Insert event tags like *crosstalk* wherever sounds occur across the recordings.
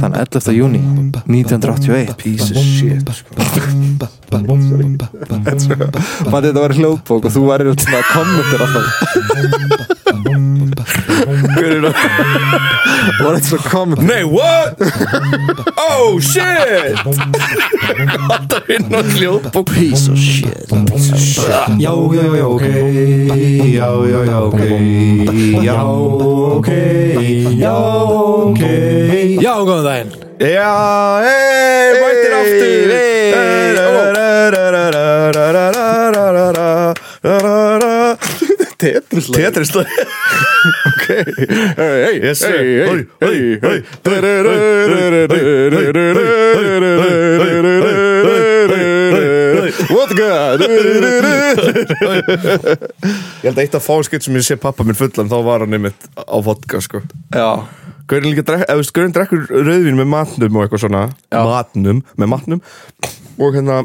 Þann 11. júni 1981 Piece of shit sko. Þetta var hljóðbók og þú væri svona kommentir alltaf Var þetta svona kommentir Nei, what? Oh, shit! Alltaf inn á hljóðbók. Piece of shit. Já, já, já, ok. Já, já, já, ok. Já, ok. Já, ok. Já, góðan daginn. Já, hei, mættir aftur Tetris Tetris Ok Hey, sir Hey, hey, hey What God Ég held að eitt af fáskitt sem ég sé pappa minn fullan þá var hann einmitt á vodka sko Já Gaurin drekkur rauðvín með matnum og eitthvað svona. Matnum, með matnum Og hérna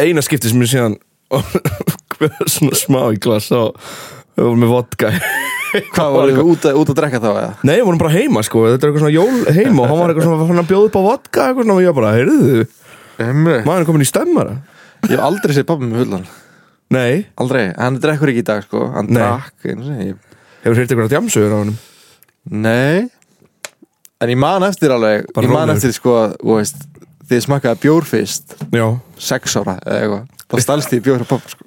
Eina skipti sem ég síðan *laughs* Svona smá í glas Og við vorum með vodka. *laughs* Hvað var eitthvað út, út að drekka þá eða? Nei, við vorum bara heima sko Þetta er eitthvað svona jól heima Og hann var eitthvað svona fann að bjóða upp á vodka eitthvað svona, Og ég bara, heyrðu Hemmi Maður er komin í stemmara. Ég hef aldrei séð pappa með hullan Nei, Aldrei, hann drekkur ekki í dag sko Hann drakk Ég- hefur heyrt eitthvað djamsögur á honum? Nei. En ég man eftir alveg Bara Ég man rólegur. eftir sko, veist Þið smakkaði bjór fyrst. Já, Sex ára eða eitthvað Þá stalst ég bjór á pappa sko.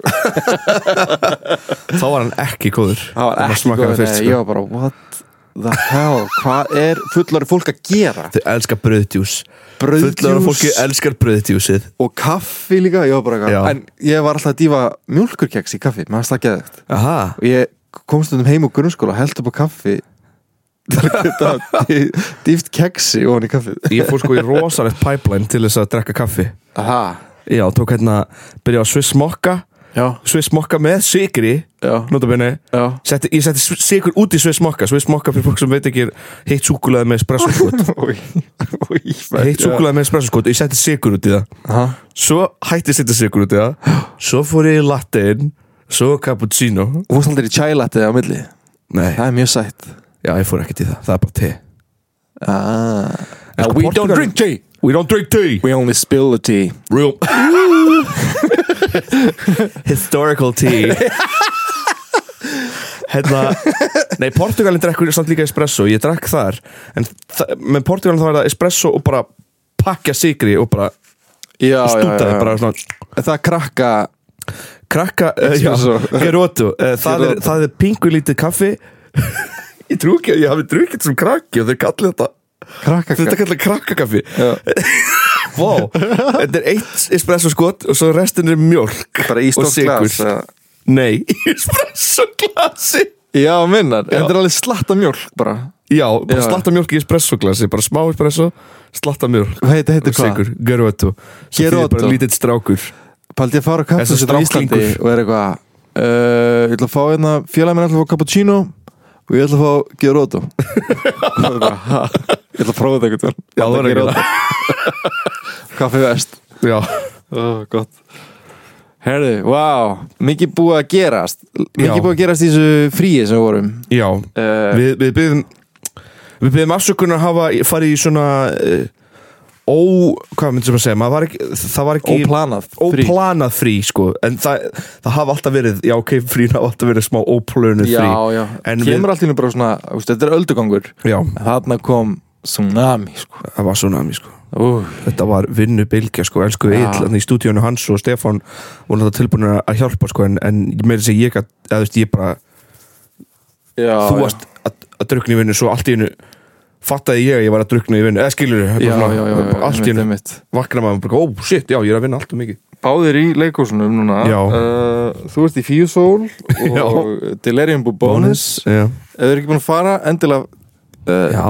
*laughs* Þá var hann ekki góður. Það var maður ekki smakkaði góð fyrst, sko. ég var bara, what the hell? Hvað er fullari fólk að gera? Þau elskar brauðdjús. Fullara Brauðdjús fólki elskar brauðdjúsið. Og kaffi líka? Ég var bara Já. En ég var alltaf að dýfa mjólkurkeks í kaffi. Það geðvægt Aha, Og ég kom stundum heim úr grunnskóla Held upp á kaffi. Þetta dýft keksi ofan í kaffið. Ég fór sko í rosalegt pipeline til þess að drekka kaffi. Aha Já, tók hérna, byrja á Swiss Mokka. Já, Swiss Mokka með sigri já, Notabene. Já. Setti, Ég setti sigur út í Swiss Mokka. Swiss Mokka fyrir fólk sem veit ekki er heitt súkulaði með espresso skot Új, *laughs* új Heitt súkulaði með espresso skot og ég setti sigur út í það. Aha. Svo hætti ég setja sigur út í það. Svo fór ég í lattein Svo cappuccino. Og fórst aldrei í chai-latte á milli? Nei, Það er mjög sætt. Já, ég fór ekkert í það. Það er bara te. Ah. En sko, We don't Portugal- drink tea We don't drink tea. We only spill the tea. Real. *laughs* Historical tea. Hérna Nei, Portugalin drekkur samt líka espresso. Ég drekk þar. En þa- með Portugalin þá er það espresso og bara pakka sigri og bara Já, stútaði bara svona Það krakka krakka, uh, já, gerótu uh, *laughs* það, er, Geroto. það er pingu lítið kaffi. *laughs* Ég trú ekki að ég hafi drukkið sem krakki og þau kalli þetta Krakka Þetta kallar krakkakaffi. *laughs* Vá, þetta er eitt espresso skot og svo restin er mjölk Bara í og stórt sykur. glas eða? Nei, *laughs* espresso glasi Já, minnar. Þetta er alveg slatta mjólk bara Já, bara Já. slatta mjölk í espresso glasi Bara smá espresso, slatta mjölk Hvað heitir, og hvað? gerótu Svo Geroto. bara lítill strákur Paldi að fara á Þessi kaffestöð á Íslandi og er eitthvað uh, Ég ætla að fá hérna minn ætla að fá cappuccino og ég ætla að fá er *laughs* ha, Ég ætla að prófa þetta eitthvað Já, það er ekki *laughs* Kaffi vest. Já, oh, Gott. Herðu, wow, mikið búið að gerast. Mikið búið að gerast í þessu fríi sem við vorum. Já. Uh, Við, við byggðum Við byggðum afsökunar að hafa farið í svona uh, Ó, hvað myndum sem að segja var ekki, Það var ekki Óplanað frí. Óplanað frí sko. En það, það hafa alltaf verið Já, ok, frín hafa alltaf verið smá óplönuð frí. Já, já, En kemur við- allt í hennu bara svona veist, Þetta er öldugangur. Þarna kom tsunami sko. það var mér sko. Uh, Þetta var vinnu bylgja sko, elsku Já. Egil í stúdíónu hans og Stefán voru þetta tilbúin að hjálpa sko. En, en meira sem ég gat, eða þú veist ég bara já, þú varst að, að drukna í vinnu svo allt í hennu fattaði ég að ég var að drukna í vinnu eða skilur allt í hennu einmitt. vakna maður bara, ó shit, já, ég er að vinna allt og mikið. Báðir í leikúsunum núna uh, Þú ert í Fíusól og *laughs* Delirium Bubonus þið eru ekki búin að fara, endilega uh, já.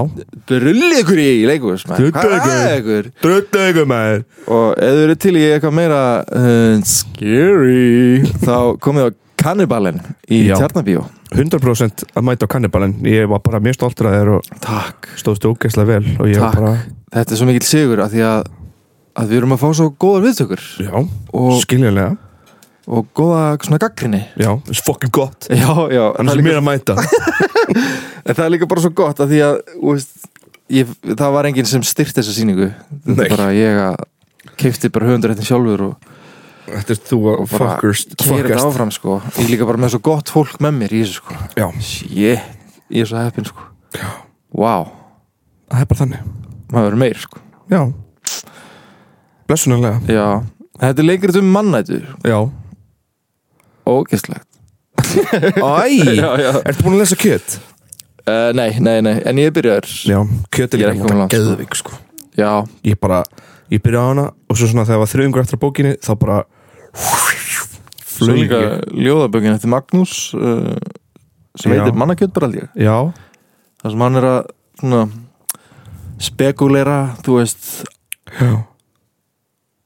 Drullið ykkur í leikús Hvað ykkur. maður. Og ef þið eru til í eitthvað meira uh, Scary *laughs* Þá komið á Kannibalen í Já. Tjarnabíó 100% að mæta á kannibalinn. Ég var bara mjög stoltur að þér og Takk. stóðst ógeðslega vel bara, Þetta er svo mikill sigur að því að, að við erum að fá svo góðar viðtökur. Já, og skiljanlega. og góða svona gaggrinni Já, það er fucking gott. *laughs* Já, já, það, er er mér líka, að mæta. *laughs* En það er líka bara svo gott að því að veist, ég, það var enginn sem styrt þessa er bara ég að keifti bara höfundaréttin sjálfur og Þetta er þú að fuckers keira þetta fuckast áfram sko. Ég er líka bara með svo gott fólk með mér í þessu sko. Já, shit, ég er svo heppin sko. Wow, það er bara þannig. Maður verður meir sko. Já. Blessunarlega. Já, þetta er leikrið um mannætu Já. Ógeðslegt. *laughs* Æ, já, já. ertu búin að lesa kjöt? Uh, nei, nei, nei, en ég byrjar. Já, kjöt er Ég er líka ekki komin bara langt, sko. geðvik sko. Já, Ég bara, ég byrjaði á hana og svo svona þegar var þriðungur eftir bókinni þá bara flög ljóðabökin eftir Magnús uh, sem Já. heitir aldrei Já, þar sem hann er að svona, spekulera, þú veist já,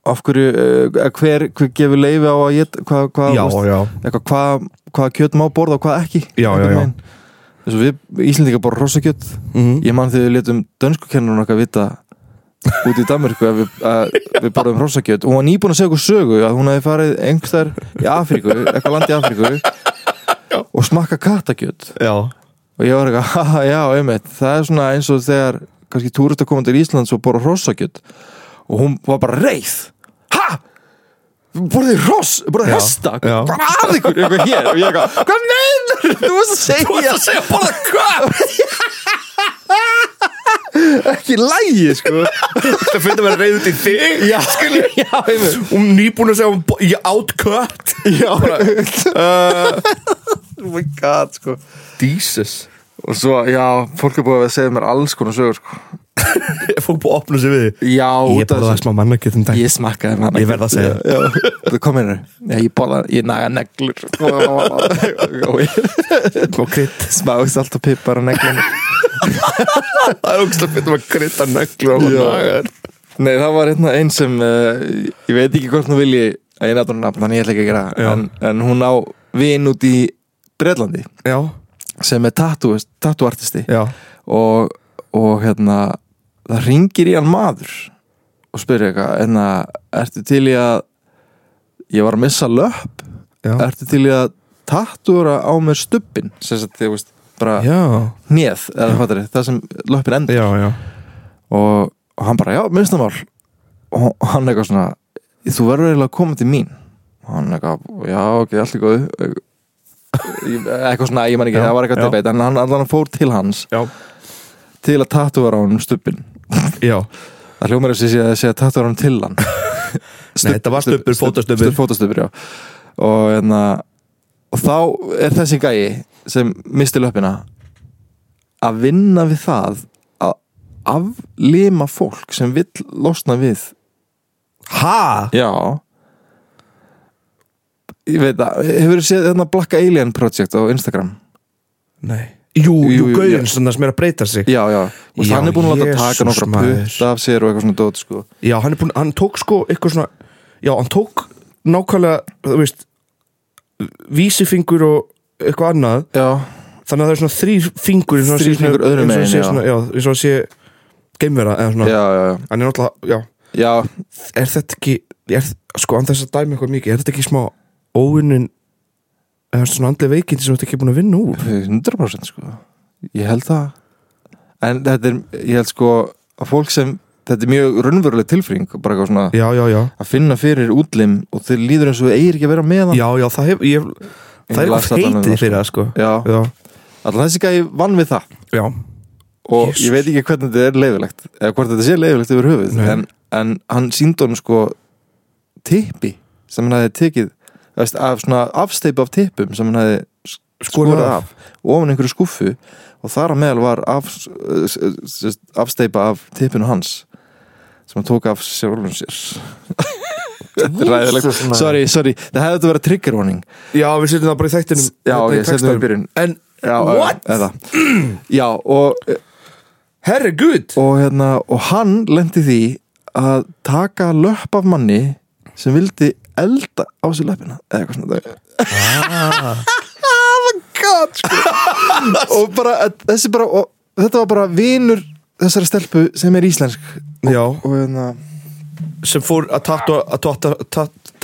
af hverju, uh, hver, hver gefur leifi á að hvað, veist, já. eitthvað, hvað, hvað kjöt má borða og hvað ekki Já, já, já. að við Íslendingar borða rossakjöt Mhm. ég man þegar við letum dönskukennurinn okkar vita út í Danmarku að við, að við borðum hrossakjöt. Og hún var nýbúin að segja okkur sögu að hún hefði farið einhver í Afríku eitthvað land í Afríku og smakka kattakjöt. Já, og ég var eitthvað, já, einmitt. Það er svona eins og þegar kannski túrist að koma til Íslands og borða hrossakjöt. Og hún var bara reið. Ha? borðið hross, borðið Já, hesta? já. hvað að ykkur, eitthvað hér. Og ég eitthvað, hvað meinar, þú varst að segja þú varst að segja? borða hvað *laughs* *laughs* ekki lægi, sko. Það finnst að vera reyð út í þig já, *laughs* já, og nýbúin að segja átt kött já, *laughs* oh my god, sko. Jesus. Og svo, já, fólk er búið að segja mér alls konar sögur, sko. Ég fór búið að opna sig við já, Ég að smá mannakjöt um dag Ég smakkaði hann Ég verð að segja. Þú kom Já, ég borða, ég naga neglur. Smá krydd. Smá salt og pipar á neglunum Það er ógst að að krydda neglur á Já. nagar Nei, það var hérna einn sem uh, Ég veit ekki hvort hún vilji að ég náttúrulega nafn, þannig ég ætla ekki að gera en, en hún á vin út í Breitlandi Já, sem er já, og, og hérna það ringir í hann maður og spyrir eitthvað en ertu til í að ég var að missa löpp. Já. Ertu til í að tattúra á mér stubbin sem sagt þið veist bara er það sem löppin endur já, já. Og, og hann bara já minnstamál og hann eitthvað svona þú verður eiginlega að koma til mín. Og hann eitthvað já ok góðu. Ég- eitthvað svona ég man ekki Já, það var eitthvað debate en hann allan fór til hans til að tattúra á hann stubbin já. Það hljómar þess að sé að segja tattúra hann til hann. *laughs* Nei, þetta var stubbur, fótastubbur. stubb, fótastubbur, já. Og, hérna, og þá er þessi gæi sem misti löppina að vinna við það að aflima fólk sem vill losna við. Ha? já. Ég veit að, hefur þú séð þarna Black Alien Project á Instagram? Nei. Jú, jú, gauðin svona sem er að breyta sig. Já, já, og Já, hann er búin að láta taka nokkra putta af sér og eitthvað svona dót sko. Já, hann er búin, hann tók sko eitthvað svona Já, hann tók nákvæmlega, þú veist vísifingur og eitthvað annað. Já, Þannig að það er svona þrýr fingur svona- fingur öðrum eins og hann megin, eins og hann sé geimvera eða svona. Já, já, já, Hann er náttúrulega, já. Já. Er þetta ekki, er, sko, hann þess að dæmi eitthvað mikið Er þetta ekki smá óvinnin eða svona andlega veikindi sem þetta ekki búin að vinna úr? 100% sko. Ég held það. En þetta er, ég held sko að fólk sem, þetta er mjög raunveruleg tilfring bara eitthvað svona Já, já, já. að finna fyrir útlim og þeir líður eins og þeir eigir ekki að vera með hann. Já, já, það hef, ég, það er eitthvað það, fyrir það, sko. já, Já, allan þessi gæði vann við það. Já, og Jesus. ég veit ekki hvernig þetta er leifilegt eða hvort þetta sé leifilegt yfir höfuð en, en hann síndi honum sko tippi sem hann hefði tekið veist, af svona afsteipa af tippum sem hann Skorið skorað af. ofan einhverju skuffu og þar að meðal var af, afsteipa af tippinu hans sem hann tók af sjálfum sér Sorry, sorry, það hefði þetta verið trigger warning. Já, við setjum það bara í þættinum. Já, hérna ok, setjum við í byrjun. En, Já, What? eða, Já, og, herregud og, hérna, og hann lendi því að taka löpp af manni sem vildi elda á sér löppina eða eitthvað svona ah. *laughs* oh my god sko. *laughs* og bara, þessi bara og, þetta var bara vinur þessari stelpu sem er íslensk. Já, og hérna sem fór að tattu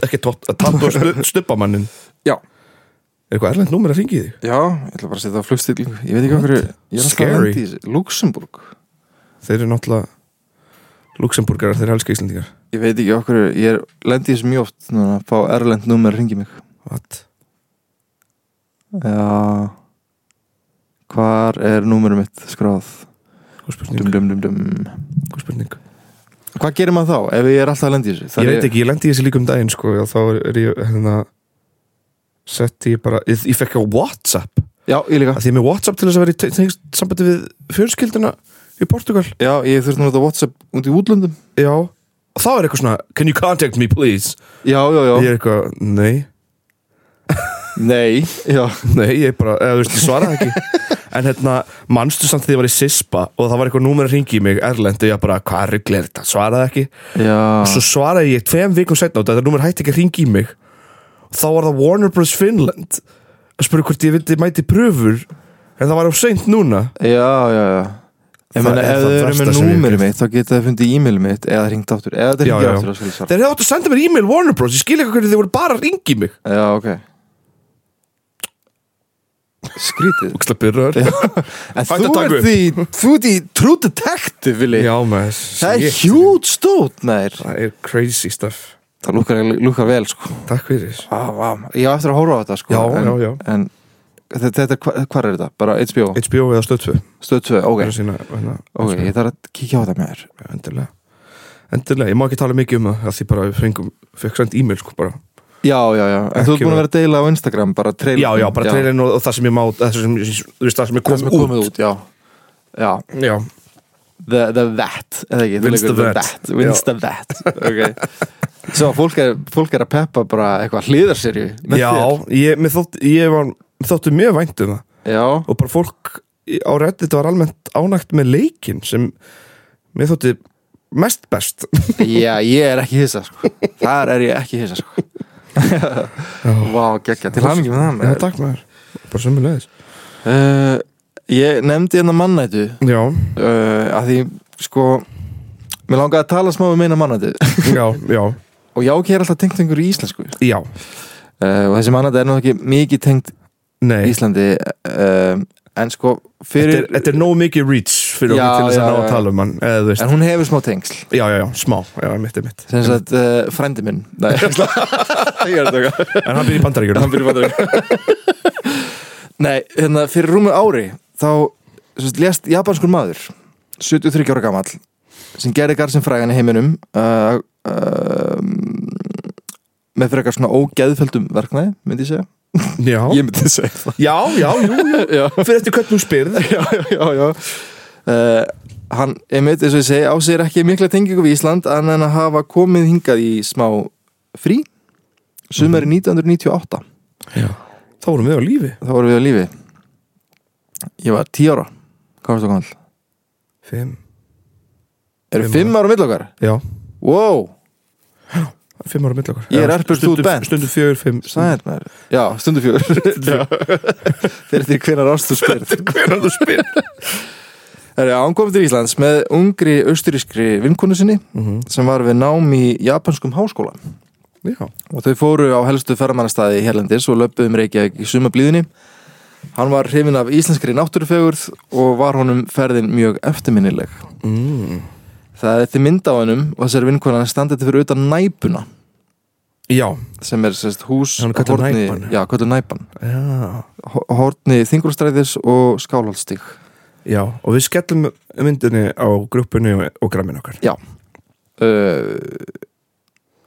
ekki tótt, að tattu að *laughs* stuppamannin Já. Er eitthvað erlend númer að ringi þig? Já, ég ætla bara að setja á flugstillingu Ég veit ekki okkur, ég er alltaf lendi í Luxemburg Þeir eru náttúrulega Luxemburgarar, þeir elska Íslandingar Ég veit ekki okkur, ég er lendi í þessu mjög oft Núna að fá erlend númer að ringi mig What? Já Hvar er númerum mitt skráð? Hvað spurning? Hvað spurning? Hvað gerir maður þá ef ég er alltaf að lendi í þessu? Ég veit ekki, ég lendi í þessi líka um daginn sko og þá er, ég hérna setti ég bara, ég, ég fekk á Whatsapp. Já, ég líka. Að því ég er með Whatsapp til þess að vera í te- tengst sambandi við fjölskylduna í Portugal. Já, ég þurfti nú þetta WhatsApp út í útlöndum. Já, og þá er eitthvað svona Can you contact me please? Já, já, já. Ég er eitthvað, nei Nei, já Nei, ég bara, eða veist, ég svaraði ekki. *laughs* En hérna, manstu samt því ég var í Sispa og það var eitthvað númer að ringi í mig Erlendi, ég bara, hvað ruggli er þetta? Svaraði ekki. Já, Svo svaraði ég tveim vikum setna og þetta númer hætti ekki að ringi í mig. Og þá var það Warner Bros. Finland að spura hvort ég vildi mæti pröfur en það var á seint núna. Já, já, já. Ég meina, ef þau eru með hef mitt þá geta þau fundið e-mailið mitt eða hringt aftur eða skal ég svara Þeir hefði átt að senda mér e-mail Warner Bros. Ég skil ekki hvernig þið voru bara að ringi mig. Já, ok Skrítið. Úksla byrjar *laughs* En þú ert upp. í, þú ert í True Detective, Vili Já, maður Það er hjút stótt, nær Það er crazy stuff. Það lúkar, lúkar vel, sko. Takk fyrir. Vá, vá, Ég á eftir að hóra á þetta, sko Já, en, já, já. En þetta, þetta, hva- hvar er þetta? Bara HBO? HBO eða stöð 2 Stöð 2, ok. Sína, hérna, Ok, ég þarf að kíkja á það með þér Endilega. Endilega, ég má ekki tala mikið um það Því bara við fengum, fekk sænt e-mail sko bara Já, já, já, en þú ert búin að vera að deila á Instagram bara trailer Já, já, bara trailin og, og það sem ég má Það sem, þú veist, það sem er komið komið út, já. Já, út Já, the, the that eða ekki, Vet. that the that, ok. Svo fólk er, fólk er að peppa bara eitthvað hlýðarserju já ég, mér þótt, ég var þóttu mjög vænt um það. Já, og bara fólk á Reddit var almennt ánægt með leikin sem mér þótti mest best. Já, ég er ekki hissa sko. Þar er ég ekki hissa sko. *laughs* Vá, geggja, til hamingi með það Já, takk maður, bara sömulegis uh, Ég nefndi hérna mannætu. Já, uh, að því, sko Mér langaði að tala smá um eina mannætu. *laughs* Já, já, og já, ekki er alltaf tengt einhverju íslensku. Uh, já og þessi mannætu er nú ekki mikið tengt Nei, Íslandi uh, en sko fyrir er, þetta er nóg mikið reach fyrir okkur til þess að ná að tala um hann eða en hún hefur smá tengsl. Já, já, já, smá, já, mitt er mitt. Sem sagt uh, frændi minn. Nei, *laughs* er *laughs* En hann byrja í bara *laughs* Nei, hérna fyrir rúmu ári þá sagt, lést japanskur maður 73 ára gamall sem gerði garð sem frægan í heiminum uh, uh, með eitthvað svona ógeðfeldum verknæði, myndi ég segja Já, ég myndi segja það. Já, já, jú, jú. *laughs* Já. Fyrir eftir hvernig þú spyrð. *laughs* Já, já, já. Uh, hann, einmitt, eins og ég segi, á sér ekki mikla tengingu við Ísland en að hafa komið hingað í smá frí. Sumari 1998 Já, þá vorum við á lífi. Þá vorum við á lífi. Ég var 10 ára. Hvað varstu gammal? Fimm. Eru Fimm 5 ára. mill okkar? Já, wow, fimm ára mill okkar. Ég er erpur, ert bent. Stundum fjögur, fimm. Sæðir maður. Já, stundu fjögur. *laughs* *laughs* Fyrir því hvenar ást þú spyrð Hvernig þú spyrð *laughs* Herri, hann kom til Íslands með ungri austurískri vinkonu sinni Mhm. sem var við nám í japanskum háskóla. Já, og þau fóru á helstu ferðamannastæði hérlendis og löpuðum Reykjavík í sumablíðinni hann var hrifin af íslenskri náttúrufegurð og var honum ferðin mjög eftirminnileg. Mm. það er því mynd á hennum og þessari vinkonan standið fyrir utan næpuna já, sem er sérst hús Hún er kölluð horni- Næpan. já, kölluð næpan. Já. Ho- horni þingulstræðis og skálhaldstík Já, og við skellum myndinni á grúppunni og, og grammin okkar. Já. Uh,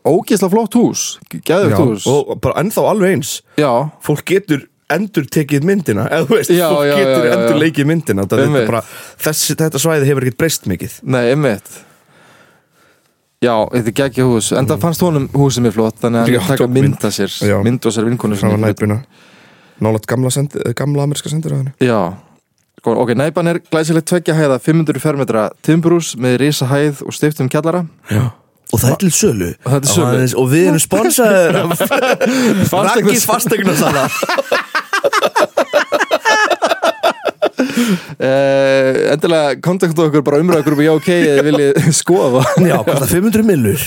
ógisla flott hús gæðugt Já, hús. og bara ennþá alveg eins. Já, Fólk getur endur tekið myndina eða þú veist, Já, fólk já, getur já, já, já. endur leikið myndina. Þetta, Einmitt. þetta, bara, þessi, þetta svæði hefur ekkert breyst mikið. Nei, einmitt já, þetta er geggja hús. En það fannst honum húsið mér flott þannig að hann taka mynda sér Já. mynd og sér vinkonu frá næpuna. Nálat gamla, sendi, gamla amerska henni já, ok, næpan er glæsilegt tveggja hæða 500 fermetra timburús með risa hæð og stiftum kjallara. Já. Og það er til sölu. Og það er til sölu. aðeins- Og við erum sponsaður *laughs* Raggis fasteignarsala *laughs* uh, endilega kontaktu okkur bara umræða okkur já ok, eða viljið skoða. Já, það 500 millur.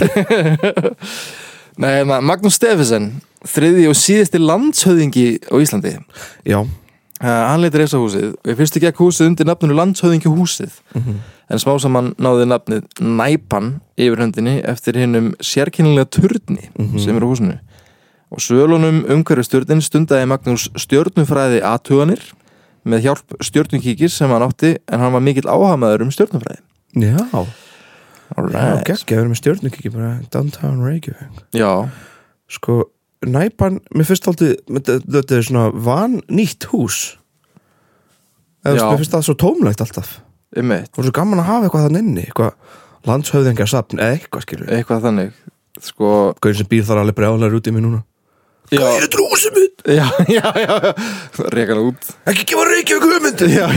*laughs* Nei, ma- Magnús Steffensen þriði og síðasti landshöðingi á Íslandi. Já, uh, hann leitir reisa húsið. Og ég fyrst ekki ekki húsið undir nafninu landshöðingi húsið. En smá saman náði nafnið Næpan yfir höndinni eftir hinnum sérkennilega turni sem er á húsinu. Og svölunum umhverju stjörnin stundaði Magnús stjörnufræði aðtuganir með hjálp stjörnukíkis sem hann átti en hann var mikill áhamaður um stjörnufræði já, já Alright. geggja, við erum með stjórnukiki bara downtown Reykjavík. Já, Sko, næpan, mér finnst aldrei þetta er svona van nýtt hús. Eða Já. mér finnst það svo tómlegt alltaf. Um og svo gaman að hafa eitthvað þann inni eitthvað landshöfðingarsafn eða eitthvað skilur eitthvað þannig sko, Gauðin sem býr þar alveg brjálar út í mig núna. já, Hvað er trúsum mitt? *laughs* já, já, já, já. reka hann út Ekki gefa Reykjavík hugmyndi Já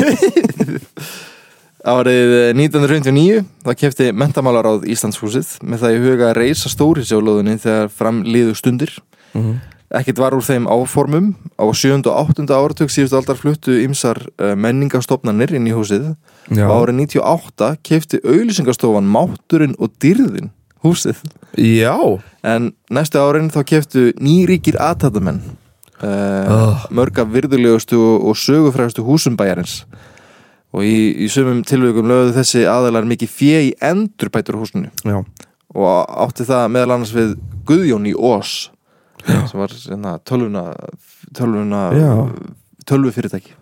Árið 1959 þá kefti mentamálaráð Íslandshúsið með það í huga að reysa stóri sjálóðunni þegar fram liðu stundir Mhm. Ekkert var úr þeim áformum á 7. og 8. áratug síðustu aldar fluttu ymsar uh, menningastofnanir inn í húsið og árið 98 kefti auðlýsingastofan Mátturinn og Dýrðin húsið. Já. en næstu árin þá keftu nýríkir aðtæðamenn uh, Ugh. mörg af virðulegustu og, og sögufrægustu húsum bæjarins. Og í, í sumum tilvægum lögðu þessi aðalar mikið fjö í endurbætur húsinu. Já. og átti það meðal annars við Guðjón í Ós sem var svona, tölvuna tölvuna Já. tölvufyrirtæki.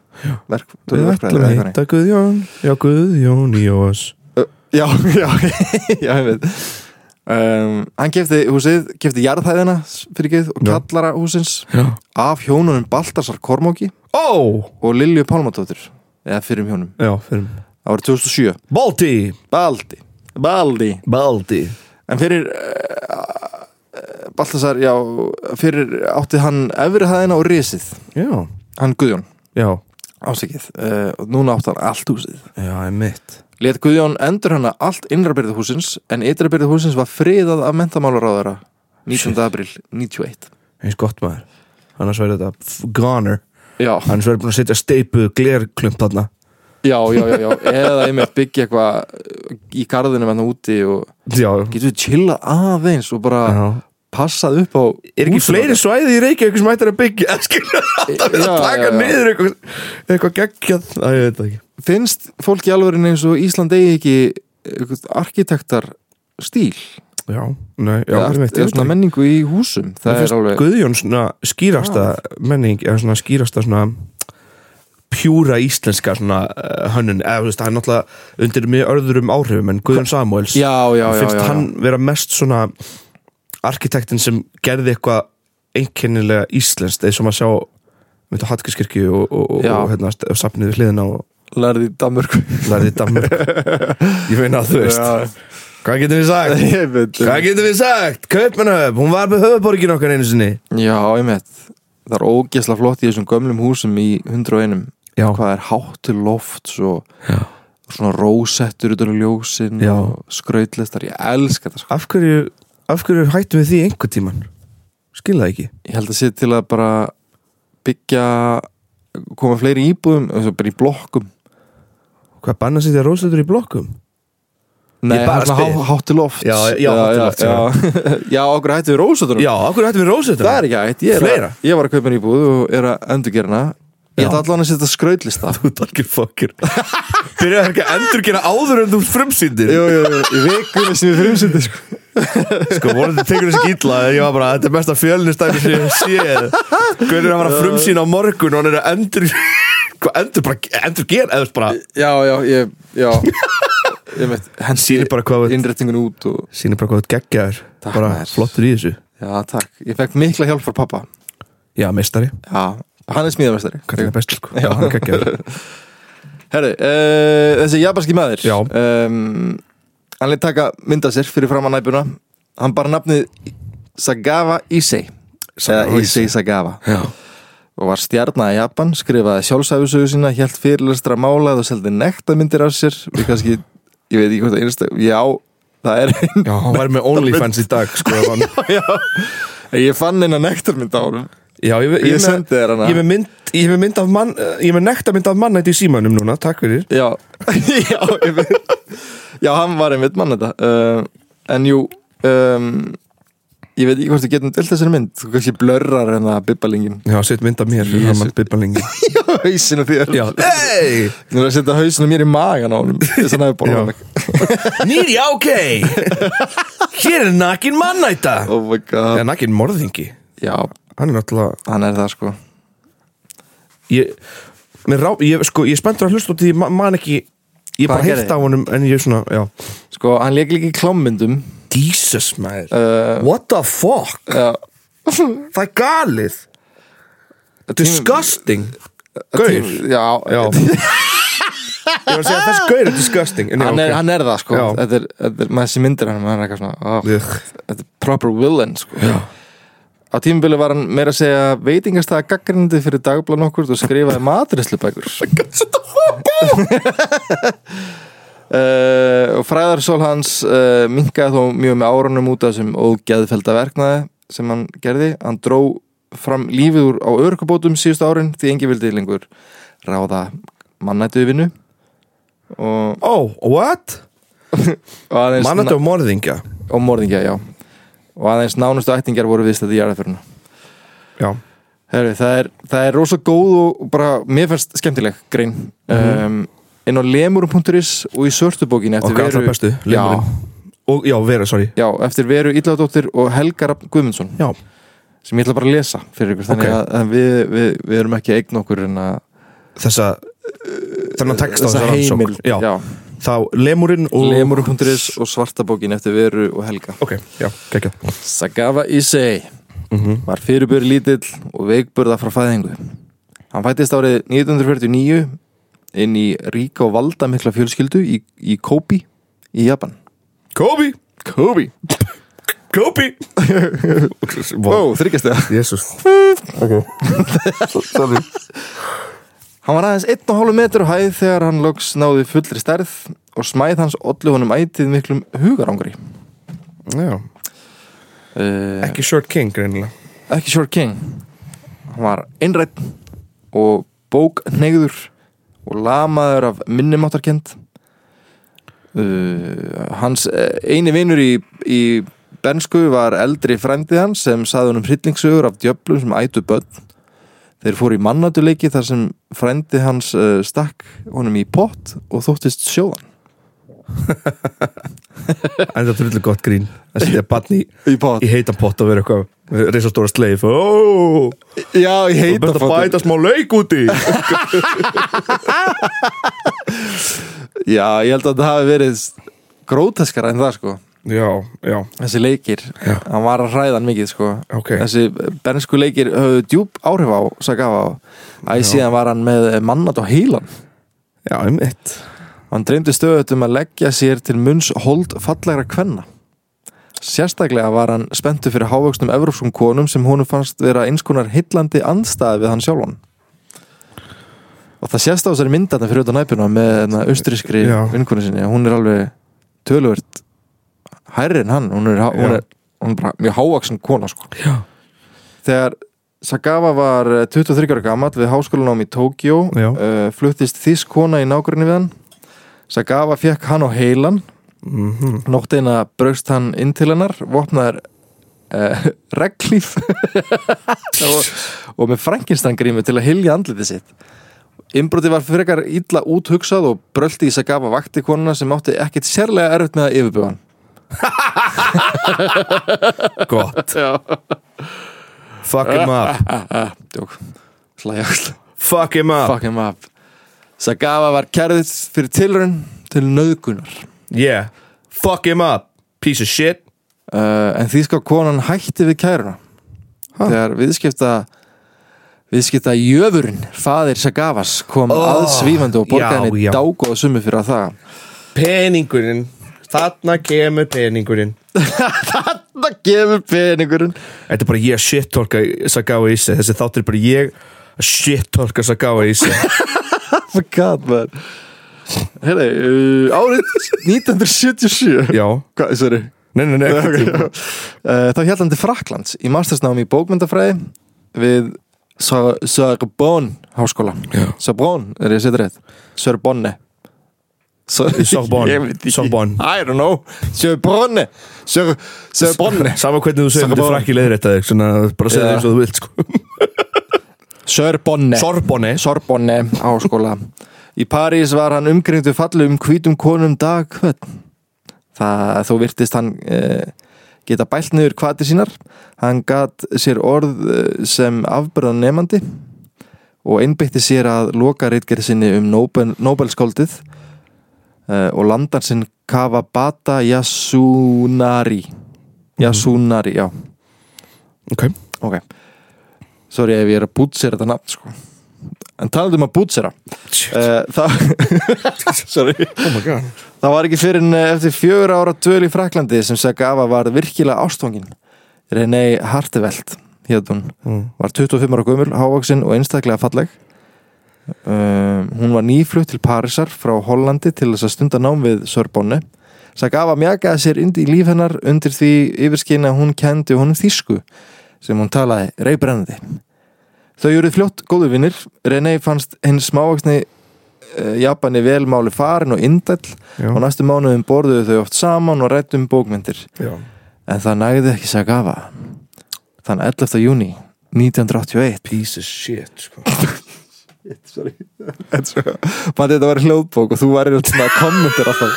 Verk, Við ætlum að hitta Guðjón. Já, Guðjón í ós já, já, *laughs* já, ég veit um, hann kefti húsið kefti jarðhæðina fyrir geið og kallara húsins Já. af hjónunum Baltasar Kormóki Ó, og Lilju Pálmadóttir eða fyrir hjónum, já, fyrir árið 2007 Balti! Baldi, Baldi. Balti. En fyrir uh, Baltasar, já fyrir átti hann efri hæðina og risið. Já, hann Guðjón, já, ásækið uh, og núna átti hann allt húsið. Já, er mitt Let Guðjón endur hana allt innrabyrði húsins en ytrabyrði húsins var friðað af mentamálaráðara 19. april 91 Eins gott maður. Annars verður þetta goner. Já, Annars verður búin að setja steipu glerklump þarna. Já, já, já, já. eða einmitt byggja eitthvað í garðinu menn úti og Já, getur við chillað aðeins og bara já passað upp á Er ekki fleiri svæði í Reykjavík sem ættir að byggja? *laughs* Alltaf við að Já, taka já, já. niður eitthvað, eitthvað geggjað. Æ, ég veit það ekki. Finnst fólk í alvörin eins og Ísland eigi ekki arkitektar stíl Já, nei, já, eða ég svona menningu í húsum það er alveg Guðjón svona skýrasta menning eða svona skýrasta svona pjúra íslenska svona uh, hönnun, eða þú veist, hann er náttúrulega undir mjög örðurum áhrifum en Guðjón Samuels já, já, já, finnst já, hann vera mest svona arkitektin sem gerði eitthvað einkennilega íslenskt eða sem að sjá með Hattkiskirkju og, og, og, og hérna, og safnið við hliðina og lærði í Danmörku lærði Danmörk *laughs* ég meina að þú veist Já, hvað getum við sagt? *laughs* hvað getum við sagt? Kaupmannöf, hún var með höfuborgin okkar einu sinni Já, ég veit Það er ógeðslega flott í þessum gömlum húsum í 101 Já. Hvað er hátt til lofts og Já. svona rósettur utan á ljósin Já. og skrautlistar, ég elska þetta sko. af hverju, af hverju hættum við því einhver tíman? skilða ekki Ég held að sé til að bara byggja koma fleiri íbúðum, bara í blokkum hvað banna að setja rósleitur í blokkum? Nei, spyr. há- hátt til loft Já, já, hátt til lofts, já. já, okkur hættu við rósettunum já, *laughs* hverju hættum við rósleitur? Það er ekki hætt, ég, að, ég var að kaupa íbúð og er að endur hana Ég ætla allan að setja skrautlista. Þú darkir fokkir byrjaði ekki að endur gera áður en þú frumsýndir Jú, jú, jú, í vikunni sem ég frumsýndi sko. sko, vonandi tekur þessi illa? Ég var bara, þetta er mesta fjölnistæmi sem ég séð. Guður er að fara að frumsýna á morgun og hann er að endur endur bara, endur gera eða bara, Já, já, ég, já. Ég veit, henn sýnir bara hvað innrættingun út og sýnir bara hvað þú geggjaður. Takk, bara maður. flottur í þessu. Já, takk, ég fekk mikla hjálp frá pappa já, meistari, Já, hann er smíðamestari hvað er best sko? Já. hann er geggjaður. *laughs* Herri, uh, þessi japanski maður Já. um, Hann leitt taka mynda sér fyrir fram að næpuna. Hann bara nafnið Sagawa Issei. Sagawa Eða Issei Sagawa. Já, og var stjarnar í Japan, skrifaði sjálfsæfisögu sína, helt fyrirlestra málað og seldi nektarmyndir af sér. Við kannski, ég veit ekki hvað það einstu já, það er já, hann væri með OnlyFans í dag sko hann, *laughs* já, ég fann eina nektarmynd á honum já, ég, ég, ég, sendi þér hana. ég er með mynd ég er með mynd af mann ég er með nekta mynd af mann í símanum núna, takk fyrir. Já, *laughs* já, ég veit. Já, hann var einmitt mann þetta. Uh, en jú um, Ég veit ekki hvort við getum delt þessari mynd. Þú kannski blörrar en það bibbalingin Já, set mynd af mér Jesú. Það maður bibba lengi *laughs* Hausinu þér. Já, hey! Þú er að setja hausinu mér í magan á honum. Þess að næði mig Nýri, ok. *laughs* Hér er nakin mannæta. Oh my god. Já, nakin morðingi Já, Hann er náttúrulega hann er það sko. Ég, mér rá, ég, sko, ég spenntur að hlusta út því ma- man ekki Ég Hvað bara hann heilt gerði? á honum En ég svona, já. Sko, hann leik líka í klámmyndum Jesus, maður. Uh, What the fuck? Já. *laughs* Það er galið. Disgusting. Gaur. Já, Já. *laughs* Ég var að segja að þessi gaur er disgusting. En já, hann, er, ok. hann er það sko. Já. þetta er, þetta er, með þessi myndir hann hann er eitthvað svona oh, Ugh. Þetta er proper villain sko. Já. Á tímabili var hann meira að segja veitingastæða gaggrindi fyrir dagblan okkur og skrifaði *laughs* maturislubækur uh, *laughs* og fræðarsól hans uh, minkaði þó mjög með árunum út af þessum ógeðfelda verknaði sem hann gerði. Hann dró fram lífið úr á örkubótum síðustu árin því engi vildi lengur ráða mannættu vinnu og, Oh, what? *laughs* Mannandi og morðingja. Og morðingja, já og aðeins nánustu ættingar voru viðstætti í jarðaföruna það, er, er rosa góð og bara mér fannst skemmtileg grein. Um, inn á lemurum.is og í eftir Okkar allra bestu, já. Og, já, sorry. Já, eftir veru Illadóttir og Helga Rafn Guðmundsson. Já, sem ég ætla bara að lesa fyrir ykkur þannig Ok. að, við, við, við erum ekki að eigna okkur en að þessa þessa þessa Já, já. Þá lemurinn og lemurum.is og svartabókin eftir veru og Helga Ok, já, kekja Sagawa Issei Mhm. var fyrirbjör lítill og veikburða frá fæðingu. Hann fættist árið 1949 inn í ríka og valda mikla fjölskyldu í, í Kobe í Japan. Kobe Kobe? Kobe *laughs* Wow, þryggjast það. Jésús *laughs* Sorry Hann var aðeins 1,5 metur á hæð þegar hann loks náði fullri stærð og smæð hans ollu honum ætið miklum hugarangri. Já, Uh, ekki Short King greinilega ekki Short King. Hann var einrætt og bóknegður og lamaður af minnumáttarkend. Uh, hans eh, eini vinur í, í bernsku var eldri frændið hans sem saði honum hryllingsögur af djöflum sem ætu börn. Þeir fóru í mannatuleiki þar sem frændið hans uh, stakk honum í pott og þóttist sjóðan. En það er gott grín að setja barn í, Í pott? í heitan pott og vera eitthvað reysa stóra sleif Ó, Já, ég þú heita best að bæta smá lauk úti. *laughs* Já, ég held að það hafi verið gróteskara en það sko Já, já, Þessi leikir, Já. hann var að hræða hann mikið sko. Ok. Þessi bernsku leikir höfðu djúb áhrif á Sagawa Æ, síðan var hann með mannat á heilan. Já, um eitt Hann dreymdi stöðut um að leggja sér til munns hold fallegra kvenna. Sérstaklega var hann spenntu fyrir hávöxnum evrópskum konum sem honum fannst vera eins konar heillandi andstæði við hann sjálfan. Og það sést á þessari myndarna fyrir utan næpuna með austrískri Já. vinkonu sinni. Hún er alveg töluvert hærri en hann. Hún er, hún er, hún er bara mjög hávaksin kona sko. Þegar Sagawa var eh, 23 ára gamall við háskólanám í Tókjó uh, fluttist þýsk kona í nágrunni við hann. Sagawa fekk hann á heilan. Mhm. Nótt eina braust hann inn til hennar vopnaður *laughs* uh, reglíf *laughs* og, og með Frankenstein grímu til að hilja andlitið sitt. Innbroti var frekar illa úthugsað og bröldi í Sagawa vakti konuna sem átti ekkit sérlega erfitt með að yfirbuga hann *laughs* Gott. Fuck him up. *laughs* Slægjast Fuck him up. Fuck him up. Sagawa var kærðið fyrir tilraun til nöðgunar Yeah. Fuck him up Piece of shit. Uh, en því skal konan hætti við kæruna. Ha? þegar viðskipta viðskipta jöfurinn faðir Sagawas kom Oh, aðsvífandi og borgaði já, henni já. dágóða summi fyrir að það. Peningurinn Þarna kemur peningurinn. *laughs* Það gefur peningurinn. Þetta er bara ég að shit-talka Sagawa Isse. Þessi þáttur er bara ég að shit-talka Sagawa Isse. *laughs* Oh my god man. Heyri, uh, árið 1977 Já. Hvað, sorry. Nei, nei, nei *laughs* okay, já. uh, þá til Fraklands í mastersnámi í bókmyndafræði við Sor- Sorbonne háskóla. Sorbonne, er ég að setja rétt? Sorbonne So, Sorbonne. *laughs* Sorbonne. I don't know. Sorbonne. Sor- Sorbonne. Sama hvernig þú segir þetta Sorbonne. frækki leiðrétta þig Svona bara segja það eins og þú vilt sko. *laughs* Sorbonne. Sorbonne. Sorbonne áskóla Í París var hann umgringdu fallum hvítum konum dag hvern? Það þó virtist hann eh, geta bælt niður kvatir sínar. Hann gat sér orð eh, sem afbörðan nefandi og einbytti sér að loka reitgerð sinni um Nobel, Nobelskáldið eh, og landar sinn Kawabata Yasunari. Yasunari, já. Ok. Ok. Sorry ef ég er að bútsera þetta nafn sko. en talað um að bútsera. Uh, það *laughs* sorry. Oh my god. Það var ekki fyrir en eftir fjögur ára dvöl í Fraklandi sem Sagava var virkilega ástfangin. René Hartevelt, hétt hún, Mm. var 25 ára gömul, hávaksin og einstaklega falleg. Um, hún var nýflutt til Parísar frá Hollandi til þess að stunda nám við Sorbonne. Sagava mjakaði sér indi í líf hennar undir því yfirskina að hún kendi honum þýsku sem hún talaði reybrennandi. Þau eruð fljótt góðu vinnir. René fannst hinn smávaksni uh, Japani vel máli farin og indæll og næstu mánuðum borðuðu þau oft saman og rættum bókmyndir Já en það nægði ekki Sagava þann 11. júni 1981 Piece of shit sko *laughs* Sorry. Matti þetta var hljóðbók og þú væri svona kommentir alltaf.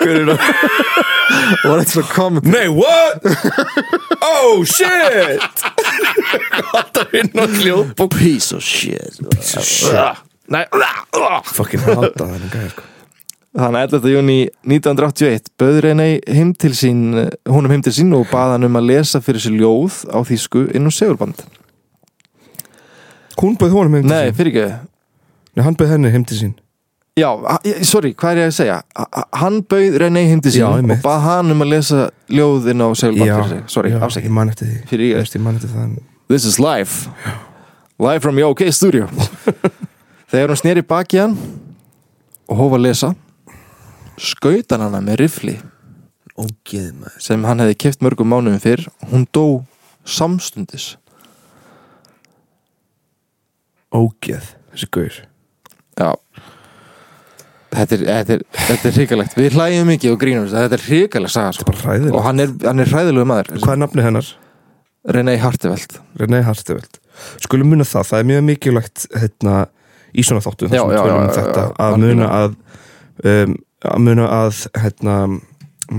Hver er það? og var eitthvað svona kommentir Nei, what? Oh shit! Alltaf inn á hljóðbók. Piece of shit. Nei. Fucking hata það gæði sko. Þann 11. júni 1981 bauð René heim til sín húnum heim til sín og bað hann um að lesa fyrir sér ljóð á þýsku inn á segurband Hún bauð honum heim til Nei, sín. fyrir ekki. Nei, hann bauð henni heim til sín. Já, sorry, hvað er ég að segja? Hann bauð René heim til sín Já, og einmitt. bað hann um að lesa ljóð inn á segurband fyrir sig. Sorry, já, Ég man eftir því. Fyrir ég. Þú veist, Ég man eftir það. This is live. Live from your OK studio. *laughs* Þegar hún sneri baki hann og hófa að lesa skaut hann hana með rifli Ógeð maður. sem hann hefði keft mörgum mánuðum fyrr. Hún dó samstundis Ógeð Þessi gaur. Já. Þetta er, þetta er, þetta er hrikalegt. Við hlægjum mikið og grínum þetta er hrikaleg saga sko. Bara hræðilegt. Og hann er, hann er hræðilegu maður. Hvað er nafni hennar? René Hartevelt. René Harteveld Skulum muna það, það er mjög mikilvægt hérna, í svona þáttum Já, þar sem við já, tölum um já, já, þetta já, að muna að um, að muna að hérna,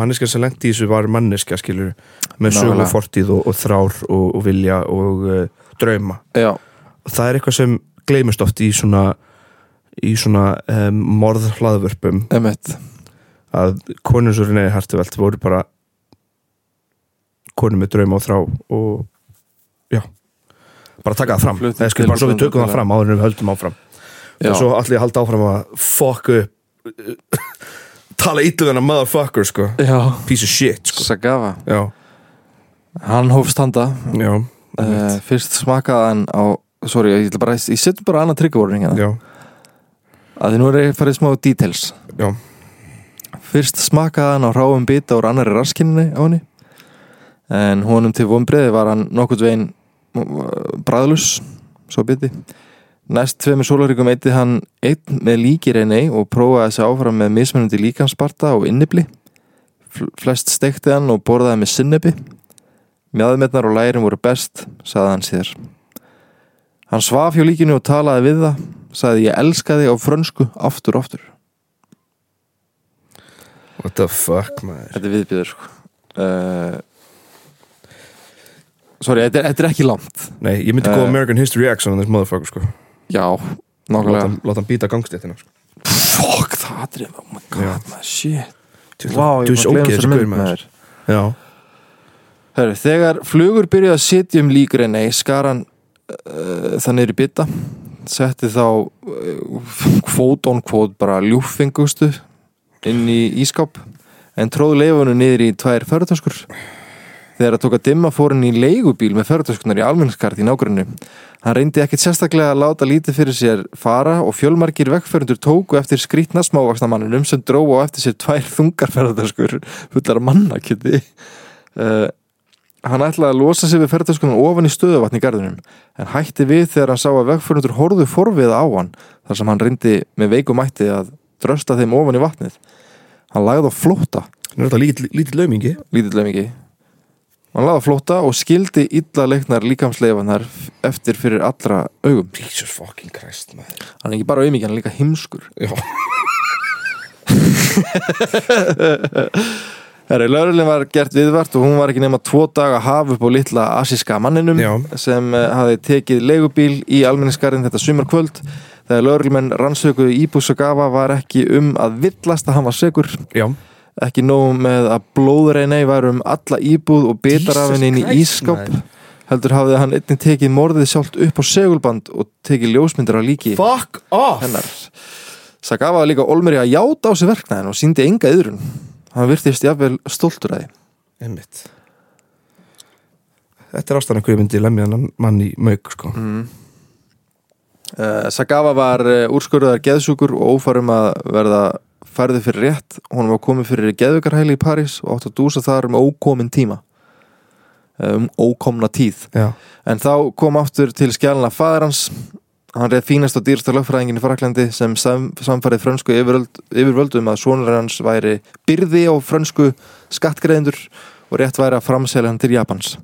manneska sem lendi í þessu var manneska skilur með sögu Nákvæmlega. og fortíð og, og þrár og, og vilja og uh, drauma. Já, það er eitthvað sem gleymist oft í svona í svona um, morðhlaðvörpum. Emitt að konur svo René Harteveld voru bara konur með drauma og þrá og já bara taka það fram, Fluttu eða skil bara svo við tökum það fram áður en við höldum áfram. Og svo allir að halda áfram að fuck up *coughs* tala ítlu þennan motherfucker sko. Já. piece of shit sko. Sagava. Já, Hann hófst handa. Uh, Fyrst smakaði hann á Sorry, ég, bara, ég setjum bara annað tryggavóring hérna. Að því nú er ég farið smá details. Já. Fyrst smakaði hann á ráum bita úr annari raskinni á henni. En honum til vonbreiði var hann nokkuð veginn bræðlus svo biti. Næst tveimur sólaríkum eitti hann einn með líkir einni og prófaði sig áfram með mismunandi líkansparta og innibli. Fl- Flest stekti hann og borðaði með sinnebi Mjaðmetnar og lærin voru best, sagði hann síðar Hann svaf hjá líkinu og talaði við það sagði ég elskaði á frönsku aftur og aftur what the fuck maður Þetta er viðbjöður sko. uh, Sorry, þetta er, þetta er ekki langt nei, ég myndi Eh. góða American History X on this motherfucker sko Já, hann, láta hann býta gangstéttina sko. Fuck, það er Oh my god, maður, shit Vá, ég var að þessari gaur, mynd maður. já, Heru, Þegar flugur byrjuði að sitja um líkrenni skar hann uh, það niður í bytta setti þá kvót on kvót bara ljúfengustu inn í ískáp en tróð leifunum niður í tvær förðartöskur þegar að tók að dimma fór hann í leigubíl með förðartöskunar í almenningskart í nágrunnu hann reyndi ekkit sérstaklega að láta lítið fyrir sér fara og fjölmargir vekkförundur tóku eftir skrítna smávaksna manninum sem dróu á eftir sér tvær þungar ferðartöskur fullar af mannakjöti. Uh, Hann ætlaði að losa sig við ferðaskunum ofan í stöðuvatn í garðinum en hætti við þegar hann sá að vegförundur horfðu forviða á hann þar sem hann reyndi með veikumætti að drösta þeim ofan í vatnið. Hann lagði á flótta, Nú er þetta lítill lítill laumingi lítillega mikið. Hann lagði á flótta og skildi illa leiknar líkamsleifanar eftir fyrir allra augum. Jesus fucking Christ maður Hann er ekki bara auðmikið, hann er líka heimskur. Já, *laughs* Herri, laurulinn var gert viðvart og hún var ekki nema tvo daga að hafa upp á litla asíska manninum Já. sem uh, hafi tekið leigubíl í almenningskarinn þetta sumarkvöld. Þegar laurulumenn rannsökuðu íbúsagafa var ekki um að villast að hann var segur já, ekki nóg með að blóðreinei var um alla íbúð og bitar af henni inn í ískáp heldur hafði hann einnig tekið morðið sjálft upp á segulband og tekið ljósmyndir á líki fuck off! hennar. Sagava var líka olmeri að játa á sig verknæðin og síndi enga yðrun hann virtist jafnvel stoltur að því. Einmitt. Þetta er ástæðan hverju myndi lemja hann mann í mög sko. mm. uh, Sagava var uh, úrskurðar geðsjúkur og ófarum að verða færði fyrir rétt. Hún var komið fyrir geðvikarhæli í París og átt að dúsa þar um ókomin tíma. Eh, um ókomna tíð. Já, en þá kom aftur til skjálna faðir hans hann reið fínast á dýrsta lögfræðingin í Fraklandi sem sam, samfarið frönsku yfirvöld, yfirvöldum að sonur hans væri byrði á frönsku skattgreðendur og rétt væri að framselja hann til Japans.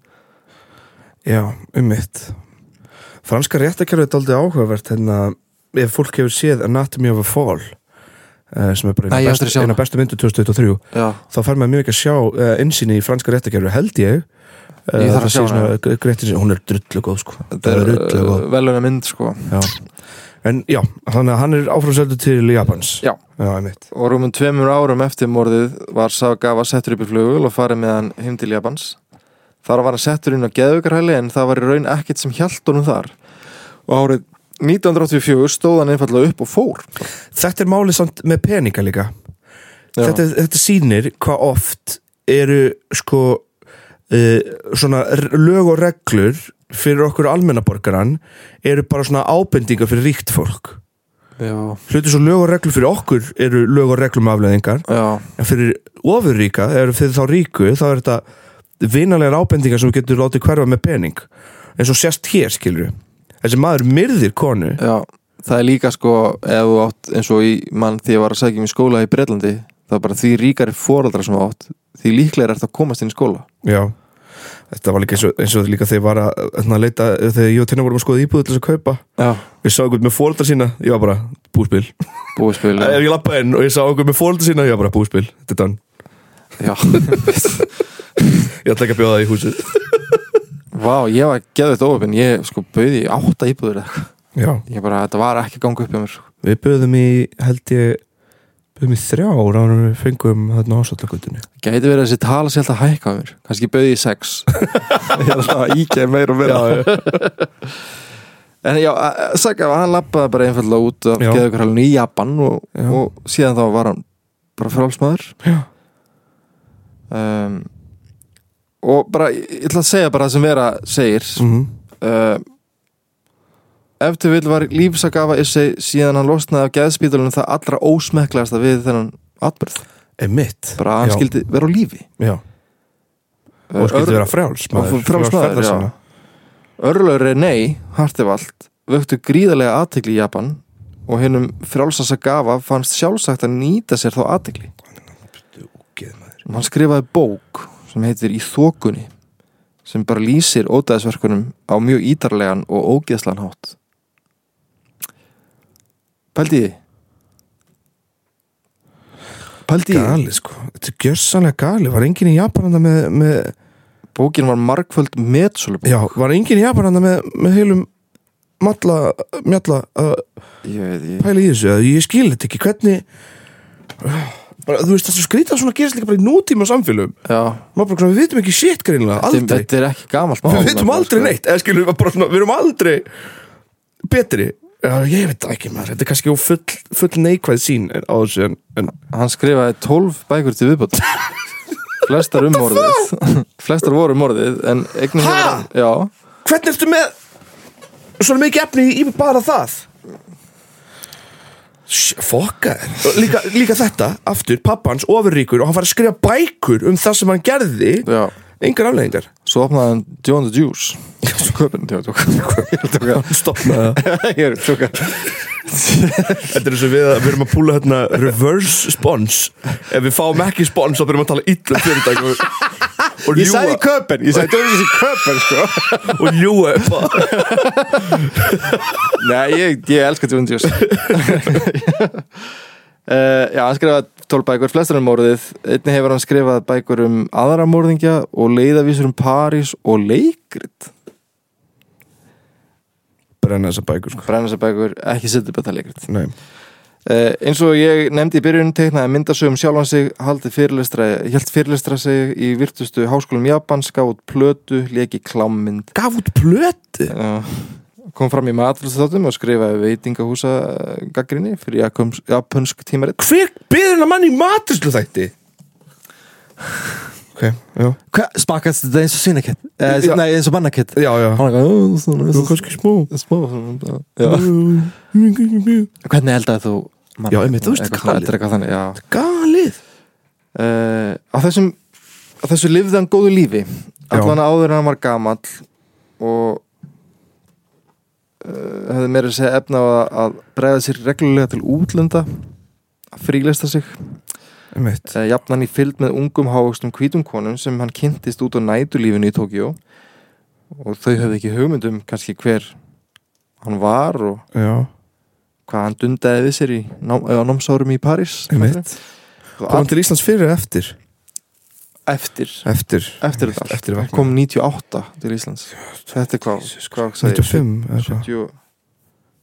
Já, um mitt. Franska réttakerfið er aldrei áhugavert hérna, ef fólk hefur séð Anatomy of a Fall uh, sem er bara Nei, eina, ég best, eina bestu myndu 2023 Já, þá fær maður mjög ekki að sjá uh, innsýni í franska réttakerfið held ég Ég þarf að sjá hana. hún er drullu góð sko. þetta er drullu góð uh, veluna mynd sko. Já. en já, þannig að hann er áframsöldu til Japans. Já. já og rúmum tveimur árum eftir morðið var Sagava settur upp í flugul og farið með hann heim til Japans. Þar var hann settur inn á geðvikarhæli en það var í raun ekkert sem hjælt honum þar. Og árið 1984 stóð hann einfallega upp og fór. Þetta er málið samt með peninga líka. Þetta, þetta sýnir hvað oft eru sko svona r- lög og reglur fyrir okkur almennaborgaran eru bara svona ábendingar fyrir ríkt fólk. Hluti svo lög og reglur fyrir okkur eru lög og reglum afleðingar já, en fyrir ofurríka, eða fyrir þá ríku þá er þetta vinalegar ábendingar sem þú getur látið hverfa með pening. Eins og sérst hér skilur þessi maður myrðir konu. Já Það er líka sko, ef þú átt eins og í mann því ég var að segja um í skóla í Breitlandi þá er bara því ríkari foreldrar sem átt því líklega er þetta að komast inn í skóla. Já, þetta var líka eins og, eins og líka þegar ég var að, að leita, þegar ég og Tina vorum að skoða íbúðu til þess að kaupa. Já, Við sáum einhvern með fóreldra sína, ég var bara búspil. Búið spil Ef *laughs* ég lappa inn og ég sá einhvern með fóreldra sína, ég var bara búspil Þetta er dann, Já, *laughs* ég ætla ekki að bjóða það í húsið. Vá, ég var geðvægt óöfinn ég sko bauði átta íbúður ég bara, þetta var ekki að ganga upp hjá mér sko. við bjóðum í, held ég bjóðum í þrjá ára og við fengum þarna ásátlagutunni Gæti verið að þessi tala sér alltaf hækka mér kannski bauði í sex. Ég er alltaf að íkja *laughs* meira og meira. En já, Saga, hann lappaði bara einfallega út af Já. geðugrælun í Japan og, og síðan þá var hann bara frálsmaður um, og bara, ég ætla að segja bara það sem vera segir. Mm uh, ef til vil var lífsagafa Issei síðan hann losnaði af geðspítalunum það allra ósmekklegasta við þennan atbyrð, Emitt bara hann Já. skildi vera á lífi. Já, og skildi vera frjáls Og maður, frjáls maður, ferða já. sinna. Örlaur Renei, Hartevald vöktu gríðarlega aðtegli í Japan og hennum frjálsa Sagava fannst sjálfsagt að nýta sér þá aðtegli hann skrifaði bók sem heitir Í þokunni sem bara lýsir ódæðisverkunum á mjög ítarlegan og ógeðslan hátt Pældi því? Gali sko, þetta er gjörsanlega gali. Var enginn í Japananda með, með Bókin var margföld metsölubók Já, var enginn í Japananda með, með heilum Malla, mjalla að Ég ég pæla í þessu Ég skil þetta ekki, hvernig bara, Þú veist, þessu skrýta svona gerist líka bara í nútíma samfélum bara, við vitum ekki shit greinlega, aldrei. þetta er ekki mál Við vitum aldrei neitt, eða skilur við bara svona Við erum aldrei betri Já, ég veit ekki maður, þetta er kannski full, full neikvæð sín á þessu en, en Hann skrifaði 12 bækur til viðbót *laughs* Flestar um morðið. *laughs* Flestar voru um morðið Já, hvernig ertu með svona mikið efni í bara það? Fokka líka, líka þetta, aftur, pappans ofurríkur og hann var að skrifa bækur um það sem hann gerði. Já. Engar afleggingar svo opnaði hann Joe and the Juice. Já, tók *laughs* Ég er tók að Þetta er eins og við, að- við erum að púla hérna reverse spons Ef við fáum ekki spons þá byrjum við að tala illa um fyrirtæk og, og Ég ljúga köpun, ég and the Juice köpun, sko. *laughs* Og á Nei, ég, ég elska Joe and the Juice. Uh, *laughs* Já, hann skrifaði 12 bækur, flestar um morðið. Einnig hefur hann skrifað bækur um aðra morðingja og leiðavísur um París og leikrit. Brenna þessa bækur sko. Brenna þessar bækur, ekki setja upp þetta leikrit. Nei. Uh, eins og ég nefndi í byrjun teiknaði myndasögum sjálfan sig held fyrirlestra sig í virtustu háskólum Japans, gaf út plötu leki klámmynd. Gaf út plötu? Uh, kom fram í matrúsþáttum og skrifaði veitingahúsa gaggrinni fyrir japansk tímaritt Hver byður hennar mann í maturslu þætti? Ok, já. Hvað, smakast þetta eins og sínakett? Eh, nei, eins og mannakett? Já, já. Hann er svona, Þú er kannski smó smá já. Hvernig eldaði þú mann? Já, einmitt, þú veist, galið. svona, eitthvað þannig, já. Galið. Uh, á þessum á þessu lifði hann góðu lífi. Allan áður en hann var gamall og hefði meira að segja efna að, að bregða sér reglulega til útlanda að frílesta sig. Uh, jafnan í fylgd með ungum hávöxtum hvítum konum sem hann kynntist út á nætulífinu í Tókjó og þau höfðu ekki hugmyndum kannski hver hann var og Já, hvað hann dundaði við sér í á námsárum í einmitt. Kom hann til Íslands fyrir eða eftir? eftir. Eftir eftir. Eftir kom 98 til Íslands. Þetta er hvað, hvað sagði ég? 95 eða hvað? 70,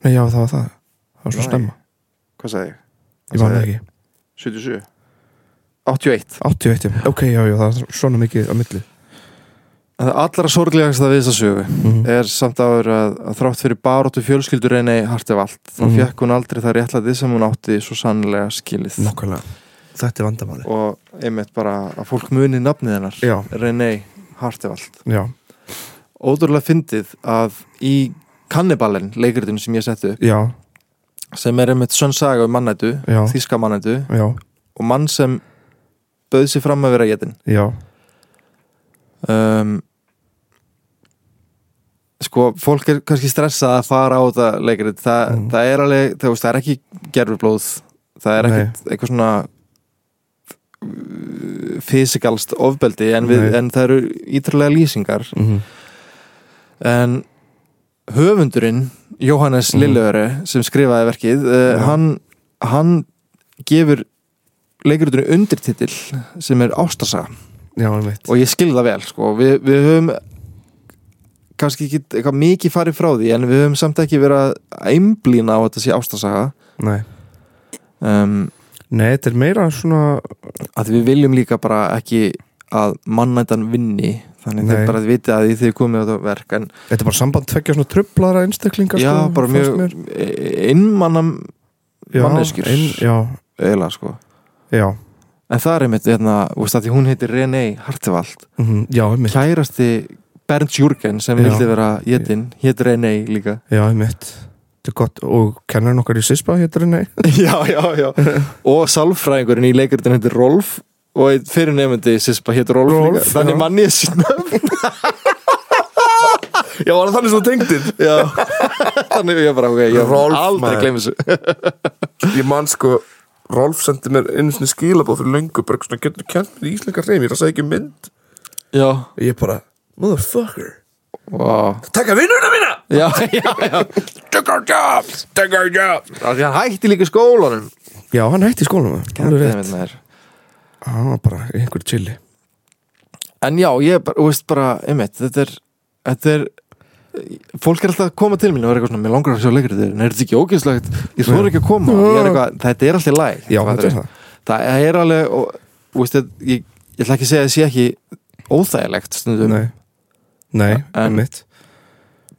Nei, já, það var það. Það var svo Nei. stemma hvað sagði ég? Ég man ekki. 77 81 81, já. ok, já, já, það er svona mikið á milli. Það allra sorglegast að við þessa sögu Mhm. er samt áður að, að þrátt fyrir baróttu fjölskyldur reyni harti vald þá Mhm. fekk hún aldrei það réttlæti sem hún átti svo sannlega skilið. Nákvæmlega Þetta er vandamáli og einmitt bara að fólk muni nafnið hennar. Já, René Hartevald. Já, ótrúlega fyndið að í Kannibalen, leikritinu sem ég setti upp já, sem er einmitt sönn saga um mannætu Já. þíska mannætu já, og mann sem bauð sér fram að vera getin já. Um, sko, fólk er kannski stressað að fara á þetta leikrit. Þa, Mm. það er alveg, það, það er ekki gerfublóð það er Nei. ekkit eitthvað svona fysikalst ofbeldi en, við, en það eru ítrúlega lýsingar. Mm en höfundurinn Jóhannes Mhm. Lillöre sem skrifaði verkið uh, hann, hann gefur leikritinu undirtitill sem er ástarsaga. Já, og ég skil það vel sko. við, við höfum kannski ekki eitthvað mikið farið frá því en við höfum samt ekki verið að einblýna á þetta sé ástarsaga. Nei, um, Nei þetta er meira svona að við viljum líka bara ekki að mannættan vinni þannig þeir bara viti að því þið komið á þetta verk en Þetta er bara samband tveggja svona trublara einstaklinga já, sko, bara mjög mér. innmannam manneskjur. eiginlega sko. Já. En það er einmitt, hérna, að hún heitir René Hartevald mm Já, einmitt. Kærasti Bernd Jürgen sem vildi vera jetin, hétt René líka. Já, einmitt Þetta er gott. Og kennar okkar í Sispa hétur henni *laughs* já, já, já. Og sálfræðingurinn í leikaritin heitir Rolf og fyrir nefndi Sispa hétt Rolf, Rolf, líka, þannig manni ég sína *laughs* Já, var það þannig svo tengdir já, *laughs* þannig ég bara, ok, ég Rolf, aldrei maður. gleymi þessu. Ég man sko Rolf sendi mér einu svona skilabóð fyrir löngu bara svona getur kent mér í íslenska hreim ég er að segja ekki mynd. Já, ég bara motherfucker. Wow. taka vinnuna mína *laughs* já, já, já. Take our jobs take our jobs. Hann hætti líka skólanum. Já, hann hætti skólanum hann var bara í einhverju chilli. En já, ég bara, þú veist bara, einmitt, þetta er, þetta er, fólk er alltaf að koma til mín og vera eitthvað svona, mér langar að sjá leikrið þér, en er þetta ekki ógeðslegt, ég þóra ekki að koma, ég er eitthvað, þetta er alltaf læg. Já, þetta er það Það er alveg, og, þú veist, ég, ég, ætla ekki að segja að það sé ekki óþægilegt stundum, Nei, Nei En- einmitt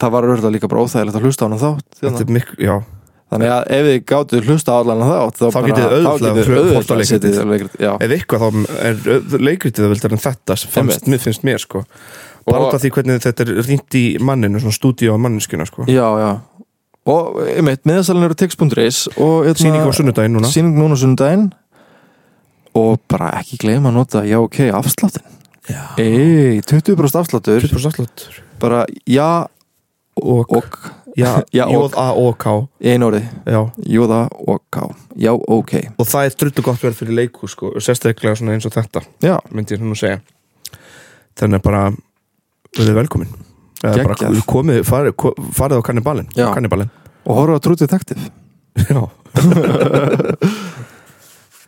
það var örgulega líka bara óþægilegt að hlusta á hana þátt, já. Þannig að ef þið gátuð hlusta á allan þátt, Þá auðveldlega getið já. Ef eitthvað þá er leikritið vildar en þetta sem fannst, finnst mér sko. Bara út af því hvernig þetta er rýnt í manninu, svona stúdíu á manneskuna sko. Já, já. Og, einmitt, miðasalinn eru og hérna- Sýning á sunnudaginn núna. Sýning núna á sunnudaginn. Og bara ekki gleyma að nota já ok afsláttin Ei, 20% afsláttur. 20% afsláttur. Bara já og, Já, og. Í einu orði. Jóða og K. Já, ok. Og það er drullu gott verð fyrir leiku sko, sérstaklega svona eins og þetta Já, myndi ég nú segja. Þannig að bara verðið velkomin. Eða bara komið, farið, farið á kannibalin kannibalin og horfa á True Detective. Já. *laughs*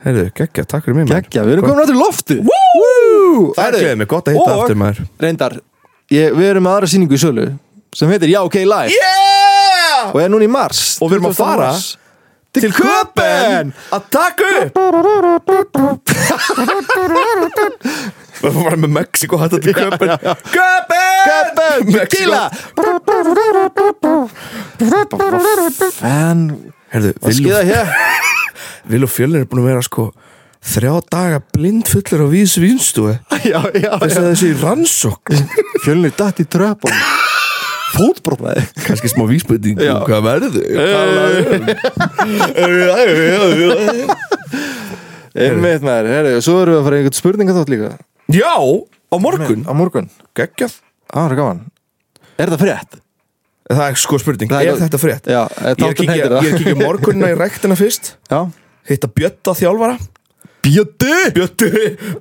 Heyrðu, geggja, takk fyrir mig. Gekkja, við erum komin áttur í loftu Það er Herðu, gleðið mig, gott að hitta aftur maður. Reyndar, ég, við erum aðra sýningu í sölu sem heitir Já, ok, live. Yeah! og er núna í mars. Og við erum að 20. fara til Köpen að taka upp. Við erum bara með Mexiko hætta til Köpen Köpen tequila hér? *laughs* Vil og Fjölnir er búin að vera sko þrjá daga blindfullur á já, þess að þessi rannsókn. Fjölnir datt í tröpun Fótbrotnaði. Kannski smá vísbending Já. um hvað verður. *laughs* Einmitt maður, herri, og svo erum við að fara í einhvern spurningaþátt líka. Já, á morgun. Á morgun, Geggjað. Það er Er það frétt? Það er sko spurning, Það er- er þetta frétt? Já, Ég er að kíkja, kíkja morgunna í rektina fyrst. *laughs* Já. Hitta Bjötta þjálfara. Bjöti Bjötti,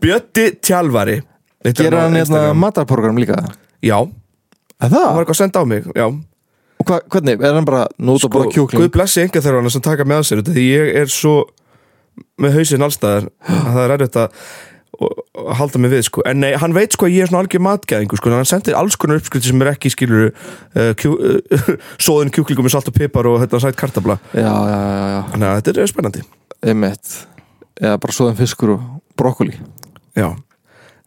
Bjötti tjálfari. Gera hann hérna matarprogram líka? Já, Er hann var það? eitthvað að senda á mig Já. Og hva, hvernig, er hann bara nút og bara Guð kjúkling? blessi enga þeirra hann sem taka með sér þetta, Því ég er svo með hausinn allstaðar að það er erfitt að halda mig við sko. En nei, hann veit sko að ég er svona algjör matgæðingu sko, hann sendir alls konar uppskrifti sem er ekki skilur uh, kjú, *laughs* uh, sóðin kjúklingum með salt og pipar og þetta sætt kartabla Já, já, já, já, þannig að þetta er spennandi. Einmitt. Eða bara svoðan fiskur og brokkoli. Já,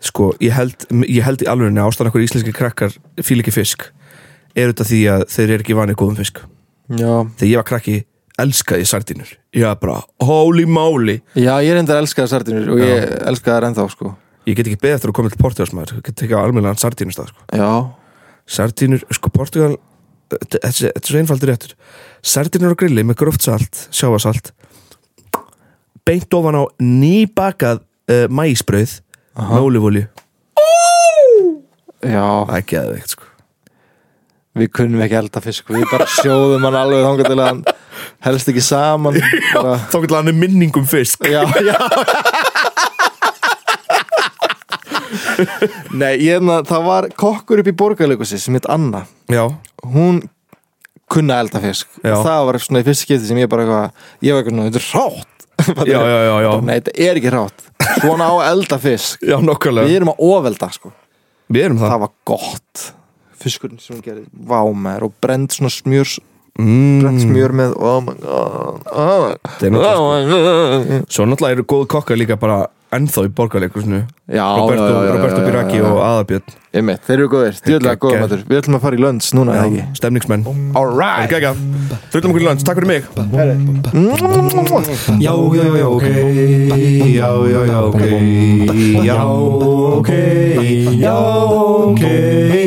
sko, ég held ég held í alveg ástæðan okkur íslenski krakkar fíl ekki fisk er þetta því að þeir eru ekki vanið góðum fisk. Já. Þegar ég var krakki elskaði ég sardínur. Ég var bara, holy moly. Já, ég er enda að elska sardínur og ég elska það ennþá sko. Ég get ekki beðið eftir að koma til Portugalsmaður ég get tekið á almennilegan sardínustað sko. Já, sardínur, sko Portugal þetta er svo einfaldur réttur. Sardínur á grilli með gróft salt sjáasalt beint ofan á nýbakað uh, mæsbrauð með ólífólju já. Það er geðveikt sko. Við kunnum ekki elda fisk Við bara sjóðum hann alveg þangað til að hann helst ekki saman bara, þá getur hann er minningum fisk. Já, já. Nei, ég, na, það var kokkur upp í borgarleikusi sem heit Anna. Já, Hún kunna elda fisk. Það var svona í fyrst skipti sem ég bara eitthvað Ég var eitthvað, þetta er rátt já, já, já, já. Nei, þetta er ekki rátt Svona á að elda fisk. Já nokkulega Við erum að ofelda sko. Við erum það. Það var gott. Fiskurinn sem hún gerði. Vámær og brend svona smjör mm, Brend smjör með Oh my god. Oh Það er náttúrulega, sko. my god svo náttúrulega eru góð kokkar líka bara ennþá í borgarleikusinu Já, Roberto, já, já, já, Roberto já, já, Biraki já. og Aðabjörn Einmitt, þeir eru góðir, Geggjað. góða matur Við ætlum að fara í lönns núna, stemningsmenn. Alright Gæga, þrjóttum okkur í lands, takk fyrir mig. Já, já, já, ok. Já, já, já, ok. Já, ok. Já, ok